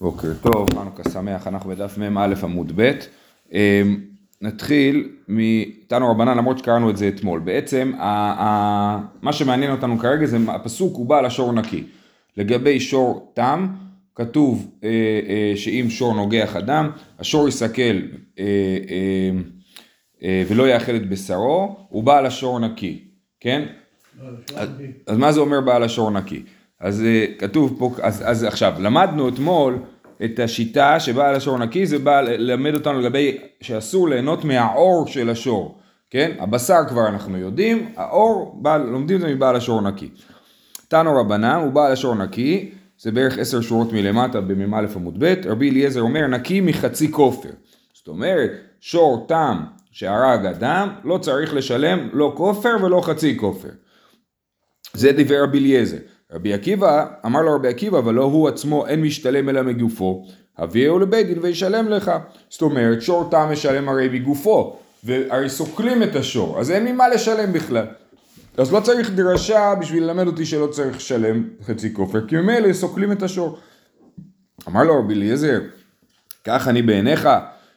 בוקר טוב, חנוכה שמח, אנחנו בדף מ"א עמוד ב'. אמ, נתחיל מתנו רבנן למרות שקראנו את זה אתמול. בעצם ה- ה- מה שמעניין אותנו כרגע זה הפסוק הוא בעל השור נקי. לגבי שור תם כתוב אה, אה, שאם שור נוגח אדם השור יסכל אה, ולא יאכל את בשרו הוא בעל השור נקי, כן? אז, אז מה זה אומר בעל השור נקי? אז אה, כתוב פה, אז, אז עכשיו, למדנו אתמול את השיטה שבעל השור נקי, זה בא ללמד אותנו לגבי שאסור ליהנות מהעור של השור, כן? הבשר כבר אנחנו יודעים, העור, בעל, לומדים את זה מבעל השור נקי. תנו רבנן הוא בעל השור נקי, זה בערך עשר שורות מלמטה במ"א עמוד ב', רבי אליעזר אומר נקי מחצי כופר. זאת אומרת, שור תם שהרג אדם, לא צריך לשלם לא כופר ולא חצי כופר. זה דברי רבי אליעזר. רבי עקיבא, אמר לו רבי עקיבא, אבל לא הוא עצמו אין משתלם אלא מגופו, הביאו לבית דין וישלם לך. זאת אומרת, שור תם משלם הרי מגופו, והרי סוקלים את השור, אז אין ממה לשלם בכלל. אז לא צריך דרשה בשביל ללמד אותי שלא צריך לשלם חצי כופר, כי ממילא סוקלים את השור. אמר לו רבי אליעזר, כך אני בעיניך,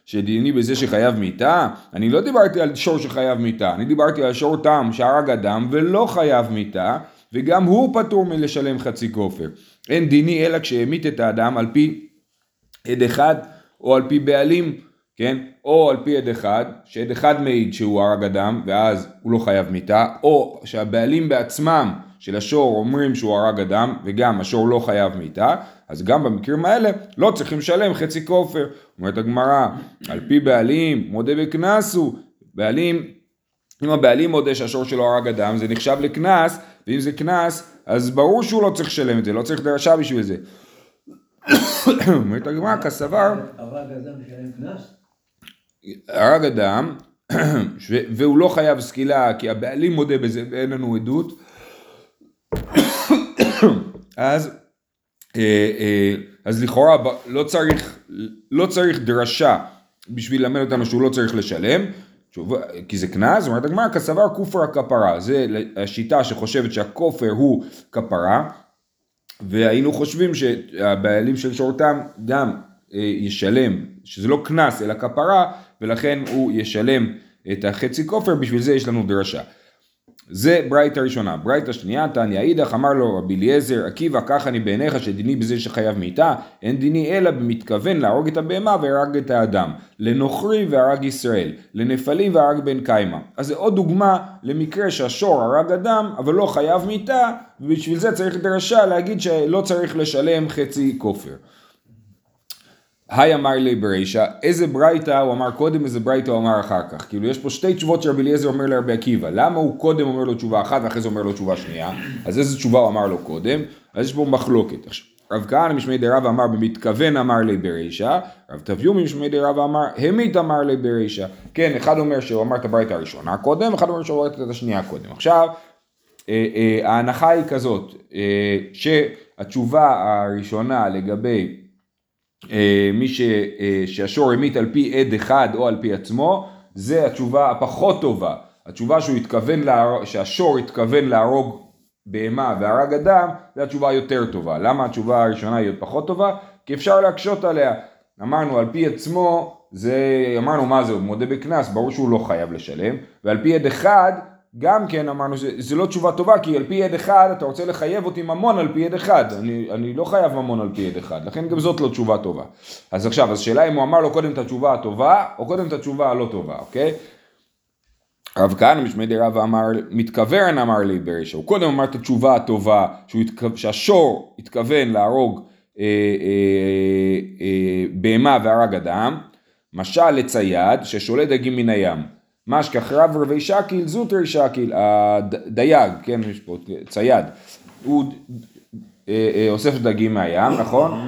שדיני בזה שחייב מיתה? אני לא דיברתי על שור שחייב מיתה, אני דיברתי על שור תם שהרג אדם ולא חייב מיתה, וגם הוא פטור מלשלם חצי כופר. אין דיני אלא כשהמית את האדם על פי עד אחד או על פי בעלים, כן? או על פי עד אחד, שעד אחד מעיד שהוא הרג אדם ואז הוא לא חייב מיתה, או שהבעלים בעצמם של השור אומרים שהוא הרג אדם וגם השור לא חייב מיתה, אז גם במקרים האלה לא צריכים לשלם חצי כופר. אומרת הגמרא, על פי בעלים מודה בקנס הוא, בעלים, אם הבעלים מודה שהשור שלו הרג אדם זה נחשב לקנס, ואם זה קנס אז ברור שהוא לא צריך לשלם את זה, לא צריך דרשה בשביל זה. אומרת הגמרא, כסבר, הרג אדם משלם קנס? הרג אדם והוא לא חייב סקילה כי הבעלים מודה בזה ואין לנו עדות אז, אה, אה, אז לכאורה לא צריך, לא צריך דרשה בשביל ללמד אותנו שהוא לא צריך לשלם תשובה, כי זה קנס, אומרת הגמרא כסבר כופר הכפרה, זה השיטה שחושבת שהכופר הוא כפרה והיינו חושבים שהבעלים של שורתם גם אה, ישלם, שזה לא קנס אלא כפרה ולכן הוא ישלם את החצי כופר, בשביל זה יש לנו דרשה. זה ברייתא ראשונה. ברייתא שנייה, תניא אידך, אמר לו רבי אליעזר, עקיבא, כך אני בעיניך שדיני בזה שחייב מיתה, אין דיני אלא במתכוון להרוג את הבהמה והרג את האדם, לנוכרי והרג ישראל, לנפלי והרג בן קיימא. אז זה עוד דוגמה למקרה שהשור הרג אדם, אבל לא חייב מיתה, ובשביל זה צריך דרשה להגיד שלא צריך לשלם חצי כופר. היי אמר לי ברישא, איזה ברייתא הוא אמר קודם, איזה ברייתא הוא אמר אחר כך. כאילו יש פה שתי תשובות שרבי אליעזר אומר לרבי עקיבא. למה הוא קודם אומר לו תשובה אחת ואחרי זה אומר לו תשובה שנייה? אז איזה תשובה הוא אמר לו קודם? אז יש פה מחלוקת. רב כהנא משמי דרבא אמר במתכוון אמר לי ברישא, רב תביומי משמי דרבא אמר המית אמר לי ברישא. כן, אחד אומר שהוא אמר את הברייתא הראשונה קודם, אחד אומר שהוא אמר את השנייה קודם. עכשיו, אה, אה, ההנחה היא כזאת, אה, שהתשובה הראשונה לגבי מי ש, אה, שהשור המית על פי עד אחד או על פי עצמו, זה התשובה הפחות טובה. התשובה שהוא התכוון, להרוג, שהשור התכוון להרוג בהמה והרג אדם, זה התשובה היותר טובה. למה התשובה הראשונה היא פחות טובה? כי אפשר להקשות עליה. אמרנו על פי עצמו, זה, אמרנו מה זה, הוא מודה בקנס, ברור שהוא לא חייב לשלם, ועל פי עד אחד, גם כן אמרנו שזה לא תשובה טובה, כי על פי עד אחד אתה רוצה לחייב אותי ממון על פי עד אחד, אני, אני לא חייב ממון על פי עד אחד, לכן גם זאת לא תשובה טובה. אז עכשיו, אז שאלה אם הוא אמר לו קודם את התשובה הטובה, או קודם את התשובה הלא טובה, אוקיי? רב כהנא משמי דרבא אמר, מתכוון אמר לי ברישא, הוא קודם אמר את התשובה הטובה, התכו... שהשור התכוון להרוג אה, אה, אה, בהמה והרג אדם, משל לצייד ששולט דגים מן הים. משכח רב רבי שקיל זוטר שקיל, הדייג, כן, יש פה צייד, הוא אה, אה, אוסף דגים מהים, נכון?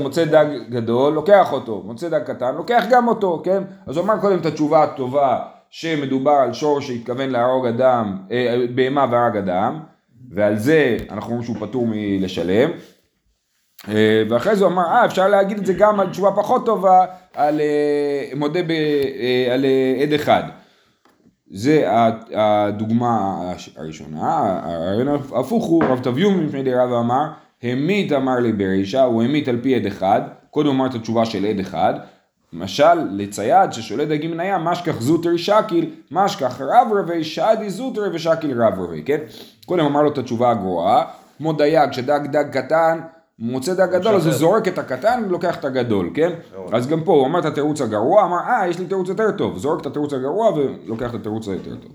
מוצא, דג גדול, לוקח אותו, מוצא דג קטן, לוקח גם אותו, כן? אז הוא אמר קודם את התשובה הטובה שמדובר על שור שהתכוון להרוג אדם, אה, בהמה והרג אדם, ועל זה אנחנו אומרים שהוא פטור מלשלם. ואחרי זה הוא אמר, אה, אפשר להגיד את זה גם על תשובה פחות טובה, על מודה ב, על עד אחד. זה הדוגמה הראשונה, הרעיון ההפוך הוא, רב תביום מפני די רבא אמר, המית אמר לי ברישה, הוא המית על פי עד אחד, קודם אמר את התשובה של עד אחד, למשל לצייד ששולט דגים הים, משכח זוטר שקיל, משכח רב רבי שדי זוטר ושקיל רב רבי, כן? קודם אמר לו את התשובה הגרועה, כמו דייג שדג דג קטן, מוצא דג גדול, אז הוא זורק את הקטן ולוקח את הגדול, כן? אז גם פה הוא אמר את התירוץ הגרוע, אמר אה יש לי תירוץ יותר טוב, זורק את התירוץ הגרוע ולוקח את התירוץ היותר טוב.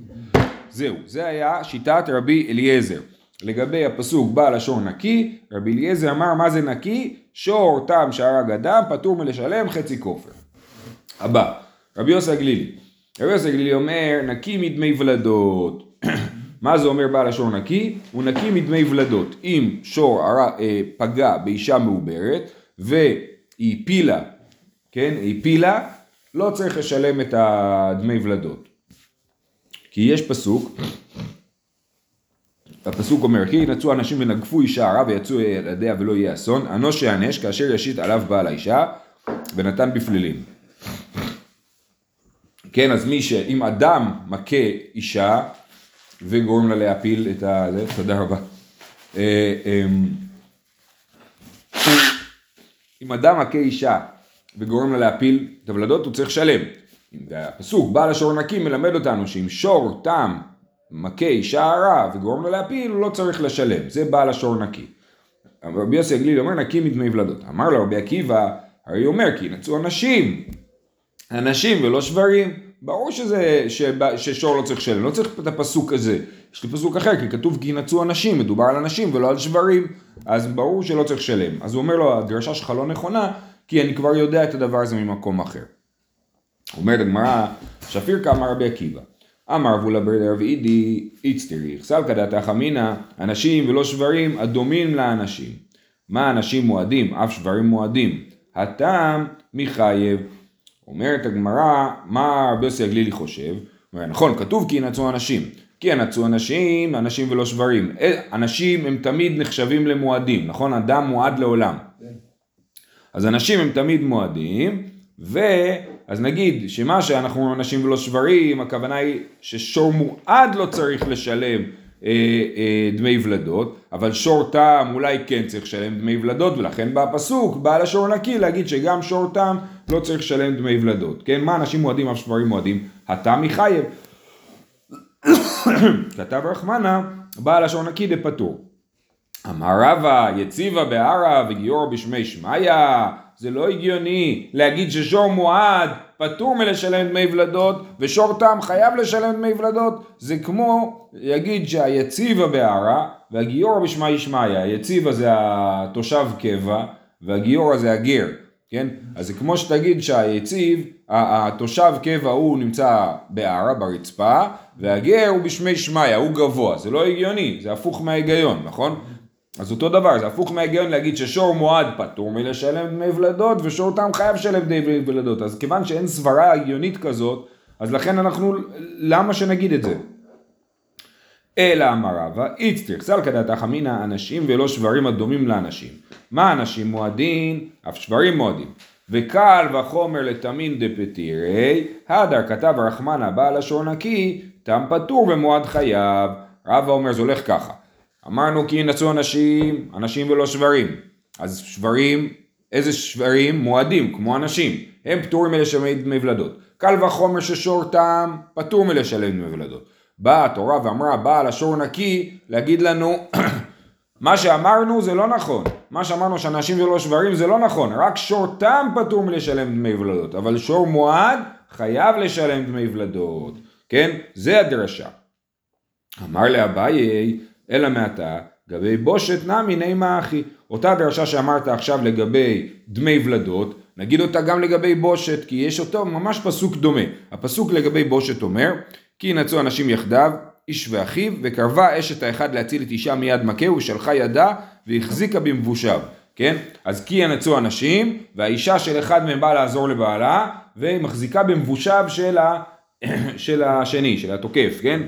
זהו, זה היה שיטת רבי אליעזר. לגבי הפסוק בעל השור נקי, רבי אליעזר אמר מה זה נקי? שור תם שהרג אדם פטור מלשלם חצי כופר. הבא, רבי יוסי הגלילי. רבי יוסי הגלילי אומר נקי מדמי ולדות. מה זה אומר בעל השור נקי? הוא נקי מדמי ולדות. אם שור. אה, פגע באישה מעוברת והיא הפילה, כן, היא הפילה, לא צריך לשלם את הדמי ולדות. כי יש פסוק, הפסוק אומר, כי ינצו אנשים ונגפו אישה הרע ויצאו ילדיה ולא יהיה אסון, אנוש יענש כאשר ישית עליו בעל האישה ונתן בפלילים. כן, אז מי ש... אם אדם מכה אישה וגורם לה להפיל את ה... תודה רבה. אה, אמ, אם אדם מכה אישה וגורם לה להפיל את הוולדות, הוא צריך לשלם. הפסוק, בעל השור נקי מלמד אותנו שאם שור תם מכה אישה הרע וגורם לה להפיל, הוא לא צריך לשלם. זה בעל השור נקי. רבי יוסי הגליל אומר נקי מדמי ולדות. אמר לו רבי עקיבא, הרי הוא אומר כי ינצו אנשים, אנשים ולא שברים. ברור שזה, שבא, ששור לא צריך לשלם, לא צריך את הפסוק הזה. יש לי פסוק אחר, כי כתוב כי ינצו אנשים, מדובר על אנשים ולא על שברים. אז ברור שלא צריך לשלם. אז הוא אומר לו, הדרשה שלך לא נכונה, כי אני כבר יודע את הדבר הזה ממקום אחר. אומרת הגמרא, שפיר כאמר רבי עקיבא. אמר בולה ברדר ואידי איצטרי, סלקא דתך אמינא, אנשים ולא שברים הדומים לאנשים. מה אנשים מועדים, אף שברים מועדים. הטעם מחייב. אומרת הגמרא, מה רבי יוסי הגלילי חושב? אומר, נכון, כתוב כי ינצו אנשים. כי ינצו אנשים, אנשים ולא שברים. אנשים הם תמיד נחשבים למועדים, נכון? אדם מועד לעולם. אז אנשים הם תמיד מועדים, ו... אז נגיד שמה שאנחנו אנשים ולא שברים, הכוונה היא ששור מועד לא צריך לשלם אה, אה, דמי ולדות, אבל שור תם אולי כן צריך לשלם דמי ולדות, ולכן בא הפסוק, בעל השור נקי, להגיד שגם שור תם לא צריך לשלם דמי ולדות. כן, מה אנשים מועדים, אף שברים מועדים? התם מחייב. כתב רחמנה, בעל השור נקי דפטור. אמר רבא, יציבה בערה וגיורא בשמי שמיא, זה לא הגיוני להגיד ששור מועד פטור מלשלם דמי ולדות ושור תם חייב לשלם דמי ולדות זה כמו להגיד שהיציבה בערה והגיורא בשמי שמיא, היציבה זה התושב קבע והגיורא זה הגר, כן? אז זה כמו שתגיד שהיציב, התושב קבע הוא נמצא בערה ברצפה והגר הוא בשמי שמיא, הוא גבוה, זה לא הגיוני, זה הפוך מההיגיון, נכון? אז אותו דבר, זה הפוך מההיגיון להגיד ששור מועד פטור מלשלם דמי ולדות ושור תם חייב לשלם דמי ולדות. אז כיוון שאין סברה הגיונית כזאת, אז לכן אנחנו, למה שנגיד את זה? אלא אמר רבא, איצטריך סלקא דתך אמינא אנשים ולא שברים הדומים לאנשים. מה אנשים מועדים? אף שברים מועדים. וקל וחומר לתמין דפטירי, הדר כתב רחמנא בעל השור נקי, תם פטור ומועד חייב. רבא אומר זה הולך ככה. אמרנו כי ינצו אנשים, אנשים ולא שברים. אז שברים, איזה שברים? מועדים, כמו אנשים. הם פטורים מלשלם ולדות. קל וחומר ששור טעם, פטור מלשלם דמי ולדות. באה התורה ואמרה, בעל השור נקי, להגיד לנו, מה שאמרנו זה לא נכון. מה שאמרנו שאנשים ולא שברים זה לא נכון. רק שור טעם פטור מלשלם דמי ולדות. אבל שור מועד חייב לשלם דמי ולדות. כן? זה הדרשה. אמר לאביי, אלא מעתה, גבי בושת נמי נימה אחי. אותה דרשה שאמרת עכשיו לגבי דמי ולדות, נגיד אותה גם לגבי בושת, כי יש אותו ממש פסוק דומה. הפסוק לגבי בושת אומר, כי ינצו אנשים יחדיו, איש ואחיו, וקרבה אשת האחד להציל את אישה מיד מכהו, ושלחה ידה, והחזיקה במבושיו. כן? אז כי ינצו אנשים, והאישה של אחד מהם באה לעזור לבעלה, והיא מחזיקה במבושיו של, ה... של השני, של התוקף, כן?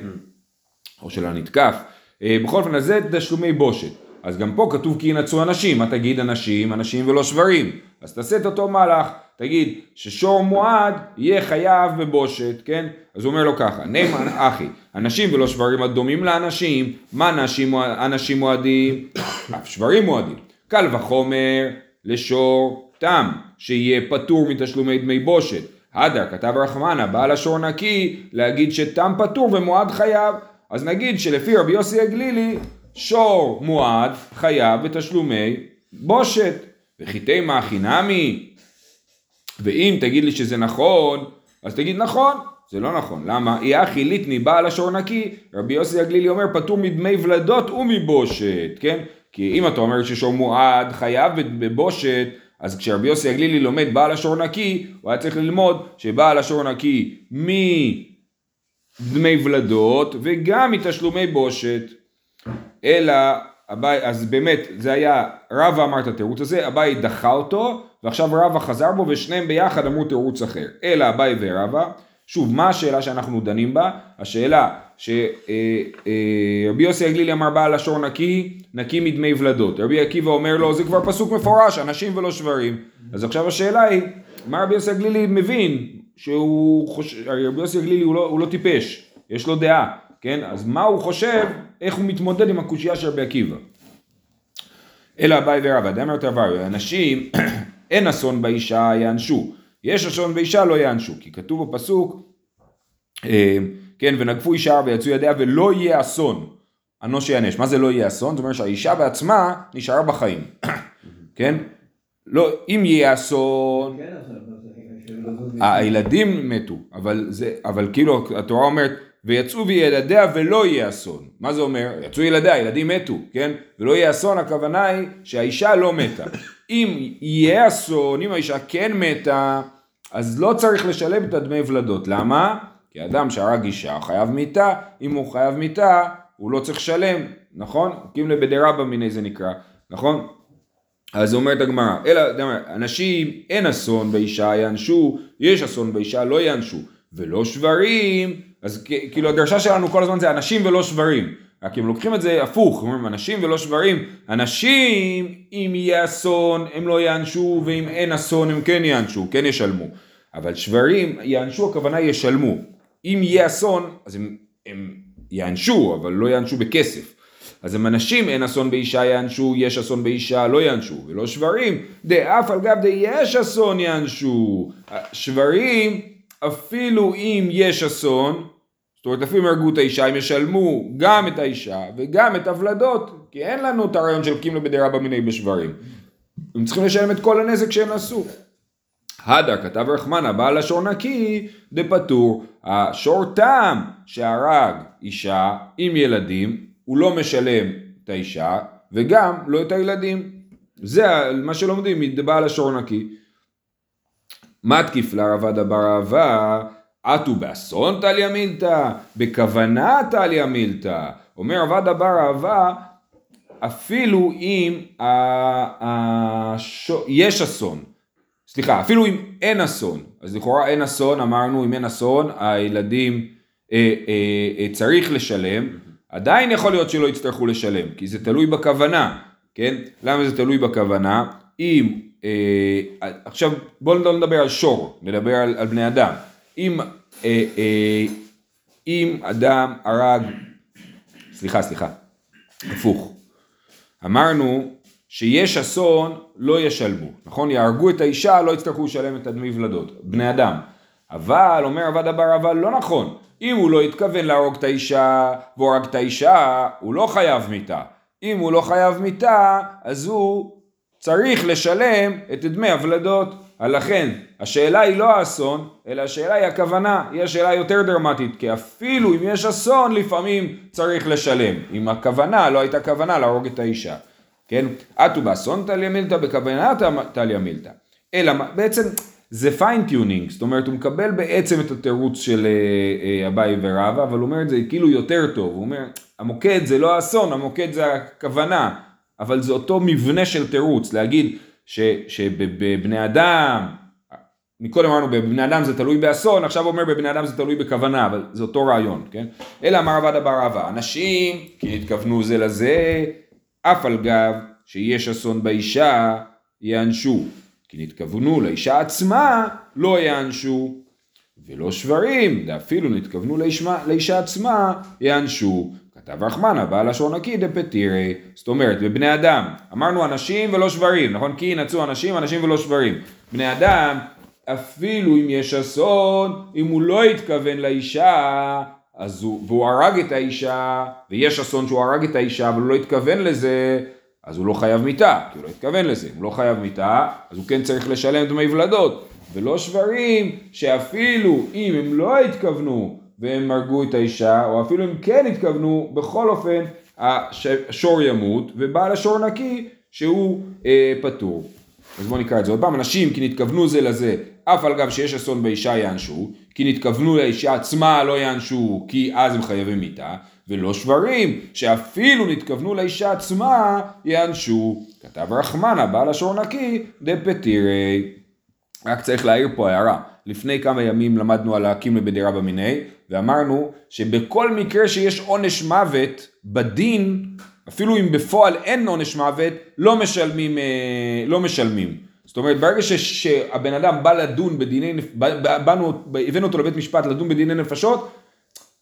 או של הנתקף. אה, בכל אופן, אז זה תשלומי בושת. אז גם פה כתוב כי ינצו אנשים, מה תגיד אנשים? אנשים ולא שברים. אז תעשה את אותו מהלך, תגיד ששור מועד יהיה חייב בבושת, כן? אז הוא אומר לו ככה, נאמן אחי, אנשים ולא שברים הדומים לאנשים, מה אנשים, אנשים מועדים? אף שברים מועדים. קל וחומר לשור תם, שיהיה פטור מתשלומי דמי בושת. הדר כתב רחמנה, בעל השור נקי, להגיד שתם פטור ומועד חייב. אז נגיד שלפי רבי יוסי הגלילי, שור מועד חייב בתשלומי בושת. וחיטי מאחי נמי, ואם תגיד לי שזה נכון, אז תגיד נכון, זה לא נכון. למה? אי אחי ליטני בעל השור נקי, רבי יוסי הגלילי אומר פטור מדמי ולדות ומבושת, כן? כי אם אתה אומר ששור מועד חייב בבושת, אז כשרבי יוסי הגלילי לומד בעל השור נקי, הוא היה צריך ללמוד שבעל השור נקי מדמי ולדות וגם מתשלומי בושת. אלא, אביי, אז באמת, זה היה, רבא אמר את התירוץ הזה, אביי דחה אותו, ועכשיו רבא חזר בו, ושניהם ביחד אמרו תירוץ אחר. אלא אביי ורבא, שוב, מה השאלה שאנחנו דנים בה? השאלה שרבי אה, אה, יוסי הגלילי אמר בעל לשור נקי, נקי מדמי ולדות. רבי עקיבא אומר לו, זה כבר פסוק מפורש, אנשים ולא שברים. אז עכשיו השאלה היא, מה רבי יוסי הגלילי מבין? שהוא חושב, רבי יוסי הגלילי הוא לא, הוא לא טיפש, יש לו דעה, כן? אז מה הוא חושב, איך הוא מתמודד עם הקושייה של רבי עקיבא? אלא אביי ורבא, דאמר תבר, אנשים, אין אסון באישה יענשו. יש אסון באישה לא יענשו, כי כתוב בפסוק, אה, כן, ונגפו אישה ויצאו ידיה ולא יהיה אסון, אנוש יענש. מה זה לא יהיה אסון? זאת אומרת שהאישה בעצמה נשארה בחיים, כן? לא, אם יהיה אסון, כן, הילדים מתו, אבל זה, אבל כאילו התורה אומרת, ויצאו וילדיה ולא יהיה אסון. מה זה אומר? יצאו ילדיה, ילדים מתו, כן? ולא יהיה אסון, הכוונה היא שהאישה לא מתה. אם יהיה אסון, אם האישה כן מתה, אז לא צריך לשלם את הדמי ולדות. למה? כי אדם שהרג אישה חייב מיתה, אם הוא חייב מיתה, הוא לא צריך לשלם, נכון? קימלה בדרבא מיני זה נקרא, נכון? אז אומרת הגמרא, אלא, אנשים אין אסון באישה יענשו, יש אסון באישה לא יענשו, ולא שברים, אז כאילו הדרשה שלנו כל הזמן זה אנשים ולא שברים, רק הם לוקחים את זה הפוך, אומרים אנשים ולא שברים, אנשים אם יהיה אסון הם לא יענשו, ואם אין אסון הם כן יענשו, כן ישלמו, אבל שברים יענשו הכוונה ישלמו, אם יהיה אסון אז הם, הם יענשו, אבל לא יענשו בכסף. אז הם אנשים, אין אסון באישה יענשו, יש אסון באישה לא יענשו, ולא שברים, דאף על גב דיש אסון יענשו. שברים, אפילו אם יש אסון, זאת אומרת אפילו אם הרגו את האישה, הם ישלמו גם את האישה וגם את הוולדות, כי אין לנו את הרעיון של קימלו בדירה במיני בשברים. הם צריכים לשלם את כל הנזק שהם עשו. הדר כתב רחמנה בעל השור נקי דפטור השור תם שהרג אישה עם ילדים הוא לא משלם את האישה וגם לא את הילדים. זה מה שלומדים מבעל השור נקי. מתקיף לרבד אבר אהבה עטו באסון טליה מילתא בכוונה טליה מילתא אומר רבד אבר אהבה אפילו אם יש אסון. סליחה, אפילו אם אין אסון, אז לכאורה אין אסון, אמרנו אם אין אסון, הילדים אה, אה, אה, צריך לשלם, עדיין יכול להיות שלא יצטרכו לשלם, כי זה תלוי בכוונה, כן? למה זה תלוי בכוונה? אם, אה, עכשיו בואו לא נדבר על שור, נדבר על, על בני אדם. אם, אה, אה, אם אדם הרג, סליחה, סליחה, הפוך. אמרנו שיש אסון לא ישלמו, נכון? יהרגו את האישה לא יצטרכו לשלם את הדמי ולדות, בני אדם. אבל אומר עבד אבר אבל לא נכון, אם הוא לא התכוון להרוג את האישה והוא הרג את האישה, הוא לא חייב מיתה. אם הוא לא חייב מיתה, אז הוא צריך לשלם את דמי הוולדות. לכן, השאלה היא לא האסון, אלא השאלה היא הכוונה, היא השאלה יותר דרמטית, כי אפילו אם יש אסון, לפעמים צריך לשלם. אם הכוונה לא הייתה כוונה להרוג את האישה. כן? אטו באסון תליא מילתא בכוונה תליא מילתא. אלא בעצם זה fine-tuning, זאת אומרת הוא מקבל בעצם את התירוץ של אה, אה, אביי ורבא, אבל הוא אומר את זה כאילו יותר טוב, הוא אומר המוקד זה לא האסון, המוקד זה הכוונה, אבל זה אותו מבנה של תירוץ, להגיד ש, שבבני אדם, מקודם אמרנו בבני אדם זה תלוי באסון, עכשיו הוא אומר בבני אדם זה תלוי בכוונה, אבל זה אותו רעיון, כן? אלא אמר עבד אבר רבא, אנשים כי התכוונו זה לזה אף על גב שיש אסון באישה, יענשו. כי נתכוונו לאישה עצמה, לא יענשו. ולא שברים, ואפילו נתכוונו לאישה, לאישה עצמה, יענשו. כתב רחמנה, בעל לשון נקי דפטירי. זאת אומרת, בבני אדם, אמרנו אנשים ולא שברים, נכון? כי ינצו אנשים, אנשים ולא שברים. בני אדם, אפילו אם יש אסון, אם הוא לא התכוון לאישה, אז הוא, והוא הרג את האישה, ויש אסון שהוא הרג את האישה, אבל הוא לא התכוון לזה, אז הוא לא חייב מיתה, כי הוא לא התכוון לזה. הוא לא חייב מיתה, אז הוא כן צריך לשלם דמי ולדות. ולא שברים שאפילו אם הם לא התכוונו והם הרגו את האישה, או אפילו אם כן התכוונו, בכל אופן השור ימות, ובעל השור נקי שהוא אה, פטור. אז בואו נקרא את זה עוד פעם, אנשים כי נתכוונו זה לזה, אף על גב שיש אסון באישה יענשו, כי נתכוונו לאישה עצמה לא יענשו, כי אז הם חייבים מיתה, ולא שברים, שאפילו נתכוונו לאישה עצמה יענשו. כתב רחמנה, בעל השור נקי, דפטירי. רק צריך להעיר פה הערה. לפני כמה ימים למדנו על להקים לבדירה במיניה, ואמרנו שבכל מקרה שיש עונש מוות בדין, אפילו אם בפועל אין עונש מוות, לא משלמים, אה, לא משלמים. זאת אומרת, ברגע ש, שהבן אדם בא לדון בדיני, באנו, הבאנו אותו לבית משפט לדון בדיני נפשות,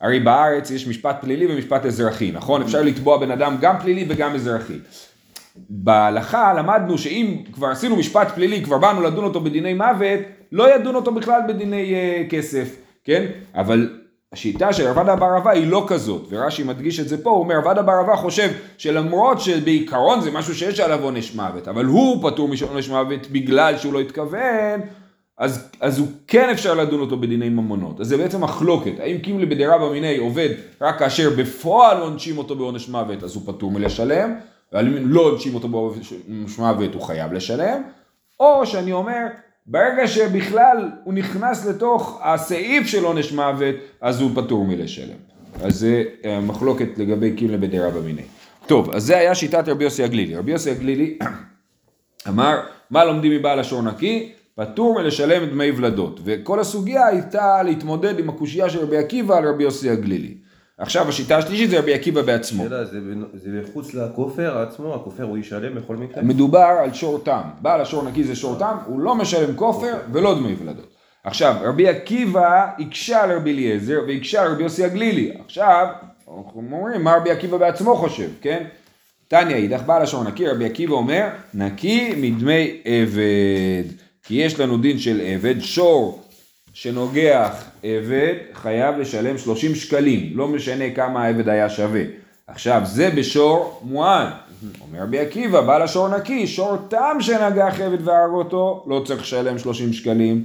הרי בארץ יש משפט פלילי ומשפט אזרחי, נכון? אפשר לתבוע בן אדם גם פלילי וגם אזרחי. בהלכה למדנו שאם כבר עשינו משפט פלילי, כבר באנו לדון אותו בדיני מוות, לא ידון אותו בכלל בדיני uh, כסף, כן? אבל השיטה של רבד אבר אבא היא לא כזאת, ורש"י מדגיש את זה פה, הוא אומר רבד אבר אבא חושב שלמרות שבעיקרון זה משהו שיש עליו עונש מוות, אבל הוא פטור מעונש מוות בגלל שהוא לא התכוון, אז, אז הוא כן אפשר לדון אותו בדיני ממונות. אז זה בעצם מחלוקת, האם קימלי בדירה במיני עובד רק כאשר בפועל עונשים אותו בעונש מוות, אז הוא פטור מלשלם, ואם לא עונשים אותו בעונש מוות הוא חייב לשלם, או שאני אומר, ברגע שבכלל הוא נכנס לתוך הסעיף של עונש מוות, אז הוא פטור מלשלם. אז זה אה, מחלוקת לגבי קימלה בדירה במיני. טוב, אז זה היה שיטת רבי יוסי הגלילי. רבי יוסי הגלילי אמר, מה לומדים מבעל השור נקי? פטור מלשלם דמי ולדות. וכל הסוגיה הייתה להתמודד עם הקושייה של רבי עקיבא על רבי יוסי הגלילי. עכשיו השיטה השלישית זה רבי עקיבא בעצמו. שאלה, זה, זה מחוץ לכופר עצמו, הכופר הוא ישלם בכל מקרה? מדובר על שור תם. בעל השור נקי זה שור תם, הוא לא משלם כופר ולא דמי ולדות. עכשיו, רבי עקיבא הקשה על רבי אליעזר והקשה על רבי יוסי הגלילי. עכשיו, אנחנו אומרים מה רבי עקיבא בעצמו חושב, כן? תניא אידך בעל השור נקי, רבי עקיבא אומר, נקי מדמי עבד. כי יש לנו דין של עבד, שור שנוגח עבד חייב לשלם 30 שקלים, לא משנה כמה העבד היה שווה. עכשיו זה בשור מועד, אומר רבי עקיבא, בעל השור נקי, שור תם שנגח עבד והרג אותו, לא צריך לשלם 30 שקלים.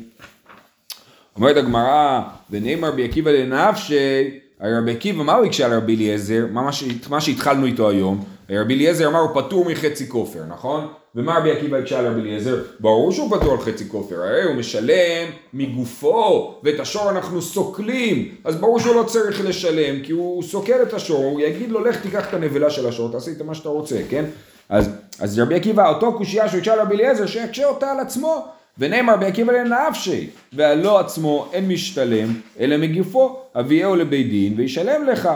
אומרת הגמרא, ונאמר רבי עקיבא לנפשי, רבי עקיבא, מה הוא הקשה על רבי אליעזר? מה, מה שהתחלנו איתו היום, רבי אליעזר אמר הוא פטור מחצי כופר, נכון? ומה רבי עקיבא הקשה על רבי אליעזר? ברור שהוא פטור על חצי כופר, הרי הוא משלם מגופו, ואת השור אנחנו סוקלים, אז ברור שהוא לא צריך לשלם, כי הוא סוקל את השור, הוא יגיד לו לך תיקח את הנבלה של השור, תעשה איתה מה שאתה רוצה, כן? אז, אז רבי עקיבא, אותו קושייה שהוא הקשה על רבי אליעזר, שיקשה אותה על עצמו, ונאמר רבי עקיבא לנפשי, והלא עצמו אין משתלם, אלא מגופו, אביהו לבית דין וישלם לך.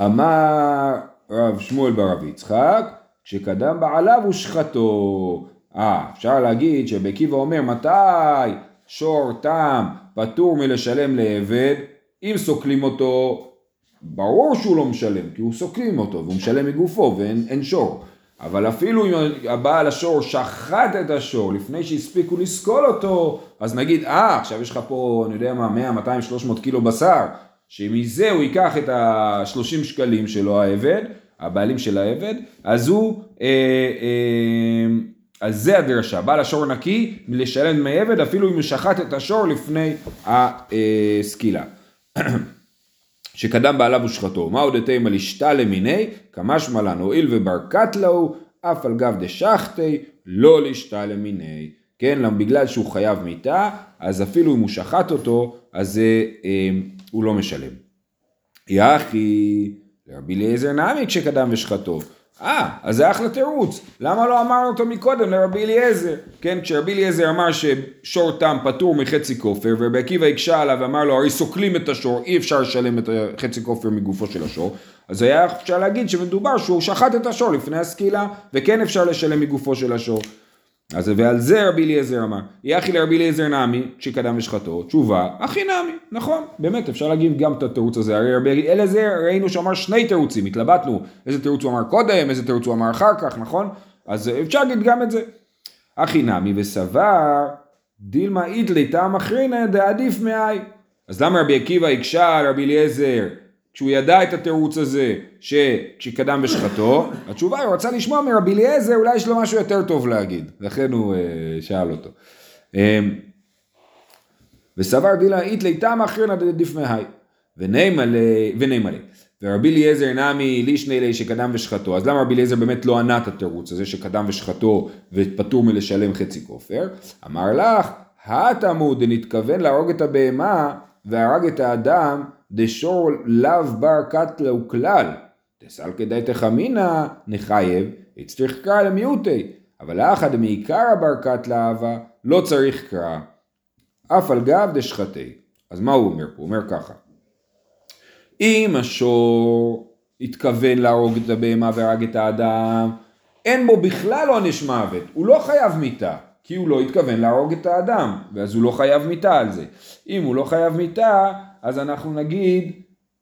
אמר רב שמואל ברב יצחק, כשקדם בעליו הושחתו. אה, אפשר להגיד שרבי עקיבא אומר מתי שור תם פטור מלשלם לעבד, אם סוקלים אותו, ברור שהוא לא משלם, כי הוא סוקלים אותו והוא משלם מגופו ואין שור. אבל אפילו אם הבעל השור שחט את השור לפני שהספיקו לסקול אותו, אז נגיד, אה, עכשיו יש לך פה, אני יודע מה, 100, 200, 300 קילו בשר, שמזה הוא ייקח את ה-30 שקלים שלו העבד, הבעלים של העבד, אז הוא, אה, אה, אז זה הדרשה, בעל השור נקי מלשלם דמי עבד אפילו אם הוא שחט את השור לפני הסקילה. שקדם בעליו ושחטו. מה עוד אתם על אשתה למיני? כמשמע לן הואיל וברכת לו, אף על גב דשחטי, לא לאשתה למיני. כן, בגלל שהוא חייב מיתה, אז אפילו אם הוא שחט אותו, אז אה, הוא לא משלם. יחי, לרבי אליעזר נמי כשקדם ושחטו. אה, אז זה אחלה תירוץ. למה לא אמרנו אותו מקודם לרבי אליעזר? כן, כשרבי אליעזר אמר ששור תם פטור מחצי כופר, ורבי עקיבא הקשה עליו ואמר לו, הרי סוקלים את השור, אי אפשר לשלם את חצי כופר מגופו של השור, אז היה אפשר להגיד שמדובר שהוא שחט את השור לפני הסקילה, וכן אפשר לשלם מגופו של השור. אז ועל זה רבי אליעזר אמר, יחי לרבי אליעזר נמי, כשקדם ושחטו, תשובה, אחי נמי, נכון, באמת אפשר להגיד גם את התירוץ הזה, הרי רבי אליעזר ראינו שאמר שני תירוצים, התלבטנו איזה תירוץ הוא אמר קודם, איזה תירוץ הוא אמר אחר כך, נכון? אז אפשר להגיד גם את זה. אחי נמי וסבר, דילמה איתלי טעם אחרינא דעדיף מאי. אז למה רבי עקיבא הקשה על רבי אליעזר כשהוא ידע את התירוץ הזה שכשקדם בשחטו, התשובה היא, הוא רצה לשמוע מרבי אליעזר, אולי יש לו משהו יותר טוב להגיד, לכן הוא uh, שאל אותו. Um, וסבר דילה איתלי תמה מאי. ונימה לי. ורבי אליעזר נמי לישני לי שקדם ושחטו. אז למה רבי אליעזר באמת לא ענה את התירוץ הזה שקדם ושחטו ופטור מלשלם חצי כופר? אמר לך, התמו דנתכוון להרוג את הבהמה והרג את האדם דשור לאו בר קטלו כלל. תסל כדאי תחמינא נחייב, הצטריך קרא למיעוטי. אבל האחד מעיקר הבר קטלה אהבה לא צריך קרא. אף על גב דשחטי. אז מה הוא אומר פה? הוא אומר ככה. אם השור התכוון להרוג את הבהמה והרג את האדם, אין בו בכלל עונש מוות, הוא לא חייב מיתה, כי הוא לא התכוון להרוג את האדם, ואז הוא לא חייב מיתה על זה. אם הוא לא חייב מיתה, אז אנחנו נגיד,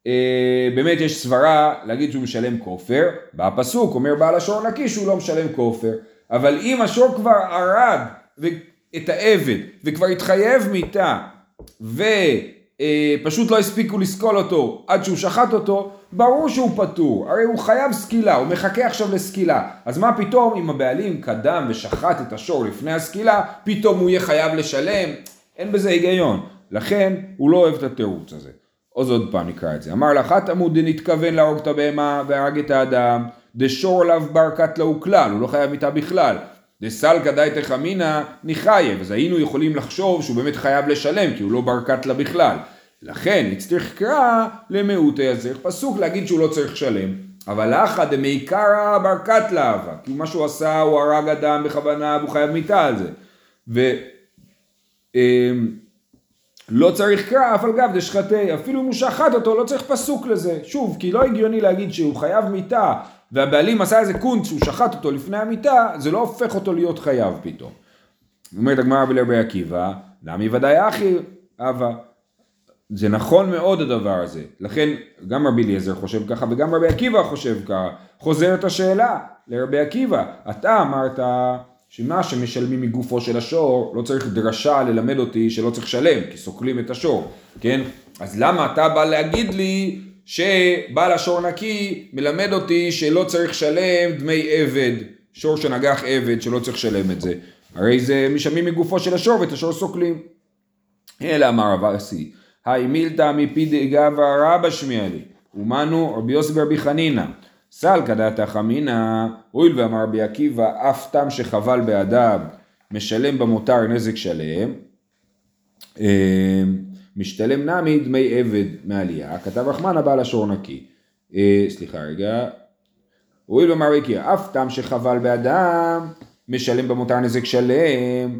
אה, באמת יש סברה להגיד שהוא משלם כופר, בפסוק אומר בעל השור נקי שהוא לא משלם כופר, אבל אם השור כבר הרג את העבד וכבר התחייב מיתה, ו... אה, פשוט לא הספיקו לסקול אותו עד שהוא שחט אותו, ברור שהוא פטור, הרי הוא חייב סקילה, הוא מחכה עכשיו לסקילה, אז מה פתאום אם הבעלים קדם ושחט את השור לפני הסקילה, פתאום הוא יהיה חייב לשלם, אין בזה היגיון, לכן הוא לא אוהב את התירוץ הזה. אז עוד פעם נקרא את זה, אמר לך תמוד דנתכוון להרוג את הבהמה והרג את האדם, דשור עליו בר קטלו כלל, הוא לא חייב מיתה בכלל, דסלקא דייתך אמינא ניחייב, אז היינו יכולים לחשוב שהוא באמת חייב לשלם, כי הוא לא בר קטלה בכלל. לכן הצטריך קרא למיעוטי אז פסוק להגיד שהוא לא צריך לשלם. אבל אחא דמעיקרא בר קטלה אהבה, כי מה שהוא עשה הוא הרג אדם בכוונה והוא חייב מיתה על זה. ו... אמ, לא צריך קרא אף על גב דשחטי, אפילו אם הוא שחט אותו לא צריך פסוק לזה. שוב, כי לא הגיוני להגיד שהוא חייב מיתה והבעלים עשה איזה קונץ שהוא שחט אותו לפני המיטה, זה לא הופך אותו להיות חייב פתאום. אומרת הגמרא בלרבי עקיבא, נמי ודאי אחי אבא. זה נכון מאוד הדבר הזה, לכן גם רבי אליעזר חושב ככה וגם רבי עקיבא חושב ככה. חוזרת השאלה לרבי עקיבא, אתה אמרת שמה שמשלמים מגופו של השור, לא צריך דרשה ללמד אותי שלא צריך לשלם, כי סוקלים את השור, כן? אז למה אתה בא להגיד לי שבעל השור נקי מלמד אותי שלא צריך לשלם דמי עבד, שור שנגח עבד שלא צריך לשלם את זה. הרי זה משלמים מגופו של השור ואת השור סוקלים. אלא אמר רב אסי, היי מילתא מפי דגבה רבא שמיע לי, ומנו רבי יוסי ברבי חנינא, סלקא דתא חמינא, הואיל ואמר רבי עקיבא, אף תם שחבל באדם משלם במותר נזק שלם. משתלם נמי דמי עבד מעלייה, כתב רחמנה בעל השור נקי. אה, סליחה רגע. הואיל ואמר ריקי, אף תם שחבל באדם, משלם במותר נזק שלם.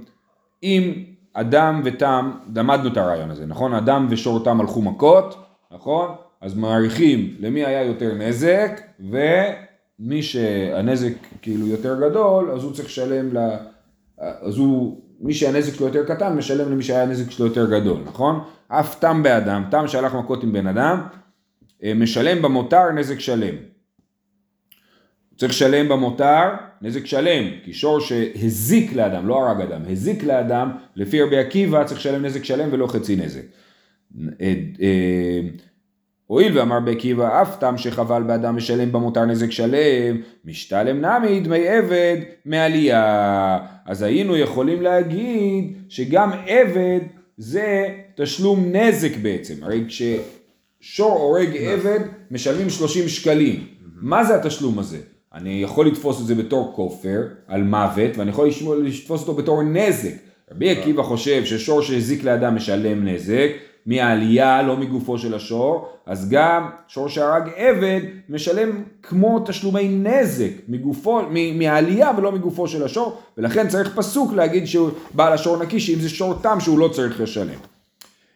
אם אדם ותם, למדנו את הרעיון הזה, נכון? אדם ושור תם הלכו מכות, נכון? אז מעריכים למי היה יותר נזק, ומי שהנזק כאילו יותר גדול, אז הוא צריך לשלם ל... אז הוא מי שהנזק שלו יותר קטן משלם למי שהיה הנזק שלו יותר גדול, נכון? אף תם באדם, תם שהלך מכות עם בן אדם, אה, משלם במותר נזק שלם. צריך לשלם במותר נזק שלם, כי שור שהזיק לאדם, לא הרג אדם, הזיק לאדם, לפי רבי עקיבא צריך לשלם נזק שלם ולא חצי נזק. אה, אה, הואיל ואמר בעקיבא אף תם שחבל באדם משלם במותר נזק שלם, משתלם נמי דמי עבד מעלייה. אז היינו יכולים להגיד שגם עבד זה תשלום נזק בעצם. הרי כששור הורג עבד משלמים 30 שקלים. מה זה התשלום הזה? אני יכול לתפוס את זה בתור כופר על מוות ואני יכול לתפוס אותו בתור נזק. רבי עקיבא חושב ששור שהזיק לאדם משלם נזק מהעלייה, לא מגופו של השור, אז גם שור שהרג עבד משלם כמו תשלומי נזק מגופו, מהעלייה ולא מגופו של השור, ולכן צריך פסוק להגיד שהוא בעל השור נקי, שאם זה שור תם שהוא לא צריך לשלם.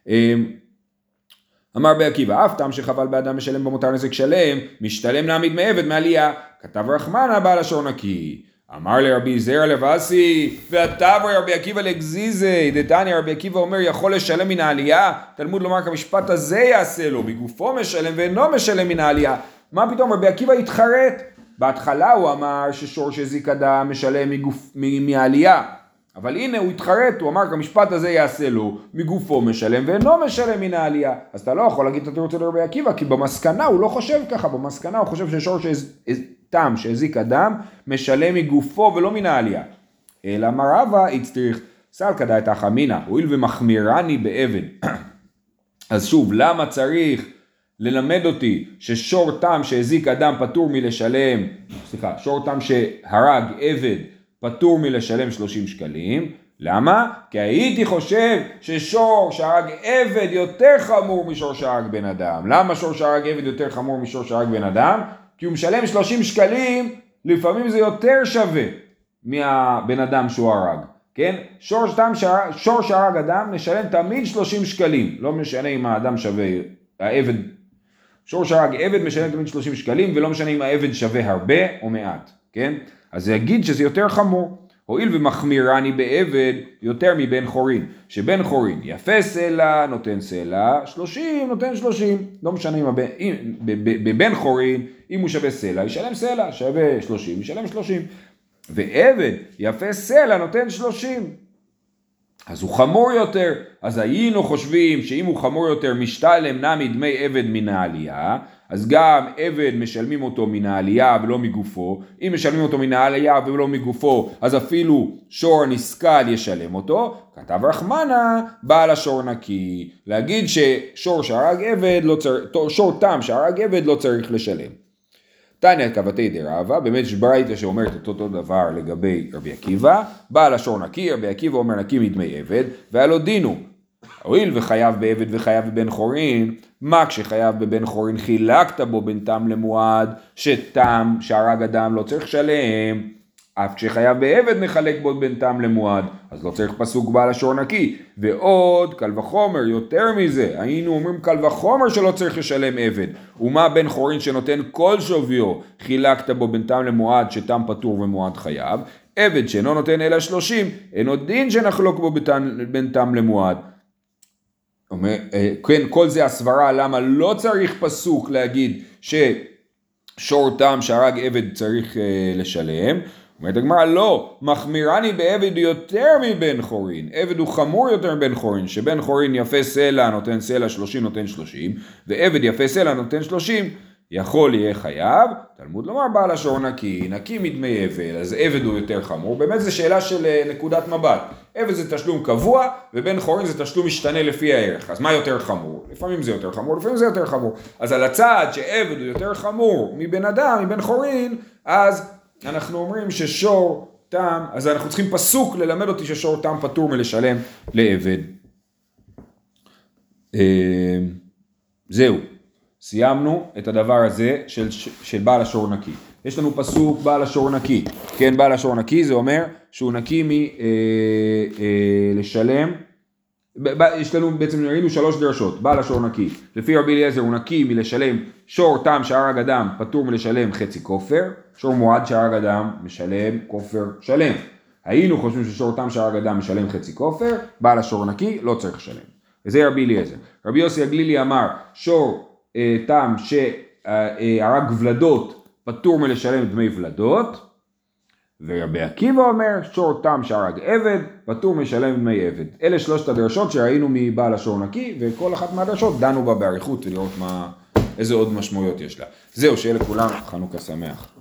אמ, אמר בעקיבא, אף תם שחבל באדם משלם במותר נזק שלם, משתלם להעמיד מעבד מעלייה. כתב רחמנה בעל השור נקי. אמר לרבי זרע לבאסי, ועתבר רבי עקיבא לגזיזי, דתניא רבי עקיבא אומר יכול לשלם מן העלייה, תלמוד לומר כמשפט הזה יעשה לו, מגופו משלם ואינו משלם מן העלייה. מה פתאום רבי עקיבא התחרט? בהתחלה הוא אמר ששור שהזיק אדם משלם מגוף, מ- מהעלייה, אבל הנה הוא התחרט, הוא אמר כמשפט הזה יעשה לו, מגופו משלם ואינו משלם מן העלייה. אז אתה לא יכול להגיד את התירוץ של רבי עקיבא, כי במסקנה הוא לא חושב ככה, במסקנה הוא חושב ששור תם שהזיק אדם, משלם מגופו ולא מן העלייה. אלא מר רבא הצטריך סלקא דאתא חמינא, הואיל ומחמירני בעבד. אז שוב, למה צריך ללמד אותי ששור תם שהזיק אדם פטור מלשלם, סליחה, שור תם שהרג עבד פטור מלשלם 30 שקלים, למה? כי הייתי חושב ששור שהרג עבד יותר חמור משור שהרג בן אדם. למה שור שהרג עבד יותר חמור משור שהרג בן אדם? כי הוא משלם 30 שקלים, לפעמים זה יותר שווה מהבן אדם שהוא הרג. כן? שור, שתם שהרג, שור שהרג אדם משלם תמיד 30 שקלים, לא משנה אם האדם שווה, העבד, שור שהרג עבד משלם תמיד 30 שקלים ולא משנה אם העבד שווה הרבה או מעט, כן? אז זה יגיד שזה יותר חמור. הואיל ומחמירני בעבד יותר מבן חורין, שבן חורין יפה סלע נותן סלע, 30 נותן 30, לא משנה אם אם, בבן חורין, אם הוא שווה סלע, ישלם סלע, שווה 30, ישלם 30, ועבד יפה סלע נותן 30, אז הוא חמור יותר, אז היינו חושבים שאם הוא חמור יותר משתלם נמי דמי עבד מן העלייה, אז גם עבד משלמים אותו מן העלייה ולא מגופו, אם משלמים אותו מן העלייה ולא מגופו, אז אפילו שור נסכל ישלם אותו, כתב רחמנה, בעל השור נקי, להגיד ששור שהרג עבד, לא צריך, שור תם שהרג עבד לא צריך לשלם. תניא כבתי דרבה, באמת יש ברייתא שאומרת את אותו דבר לגבי רבי עקיבא, בעל השור נקי, רבי עקיבא אומר נקי מדמי עבד, והיה לו דינו. הואיל וחייב בעבד וחייב בבן חורין, מה כשחייב בבן חורין חילקת בו בין תם למועד, שתם שהרג אדם לא צריך לשלם, אף כשחייב בעבד מחלק בו בין תם למועד, אז לא צריך פסוק בעל השור נקי. ועוד, קל וחומר, יותר מזה, היינו אומרים קל וחומר שלא צריך לשלם עבד. ומה בן חורין שנותן כל שוויו, חילקת בו בין תם למועד, שתם פטור ומועד חייב. עבד שאינו נותן אלא שלושים, אינו דין שנחלוק בו בין תם למועד. אומר, כן, כל זה הסברה למה לא צריך פסוק להגיד ששור תם שהרג עבד צריך לשלם. אומרת הגמרא לא, מחמירני בעבד יותר מבן חורין, עבד הוא חמור יותר מבן חורין, שבן חורין יפה סלע נותן סלע שלושים נותן שלושים, ועבד יפה סלע נותן שלושים, יכול יהיה חייב, תלמוד לומר בעל השור נקי, נקי מדמי עבד, אז עבד הוא יותר חמור, באמת זו שאלה של נקודת מבט, עבד זה תשלום קבוע, ובן חורין זה תשלום משתנה לפי הערך, אז מה יותר חמור? לפעמים זה יותר חמור, לפעמים זה יותר חמור, אז על הצעד שעבד הוא יותר חמור מבן אדם, מבן חורין, אז אנחנו אומרים ששור תם, אז אנחנו צריכים פסוק ללמד אותי ששור תם פטור מלשלם לעבד. זהו, סיימנו את הדבר הזה של, של בעל השור נקי. יש לנו פסוק בעל השור נקי, כן בעל השור נקי זה אומר שהוא נקי מלשלם, יש לנו בעצם ראינו שלוש דרשות, בעל השור נקי, לפי רבי אליעזר הוא נקי מלשלם שור תם שהרג אדם פטור מלשלם חצי כופר, שור מועד שהרג אדם משלם כופר שלם. היינו חושבים ששור תם שהרג אדם משלם חצי כופר, בעל השור נקי לא צריך לשלם. וזה רבי אליעזר. רבי יוסי הגלילי אמר שור אה, תם שהרג ולדות פטור מלשלם דמי ולדות, ורבי עקיבא אומר שור תם שהרג עבד פטור משלם דמי עבד. אלה שלושת הדרשות שראינו מבעל השור נקי וכל אחת מהדרשות דנו בה באריכות ולראות מה, איזה עוד משמעויות יש לה. זהו, שיהיה לכולם חנוכה שמח.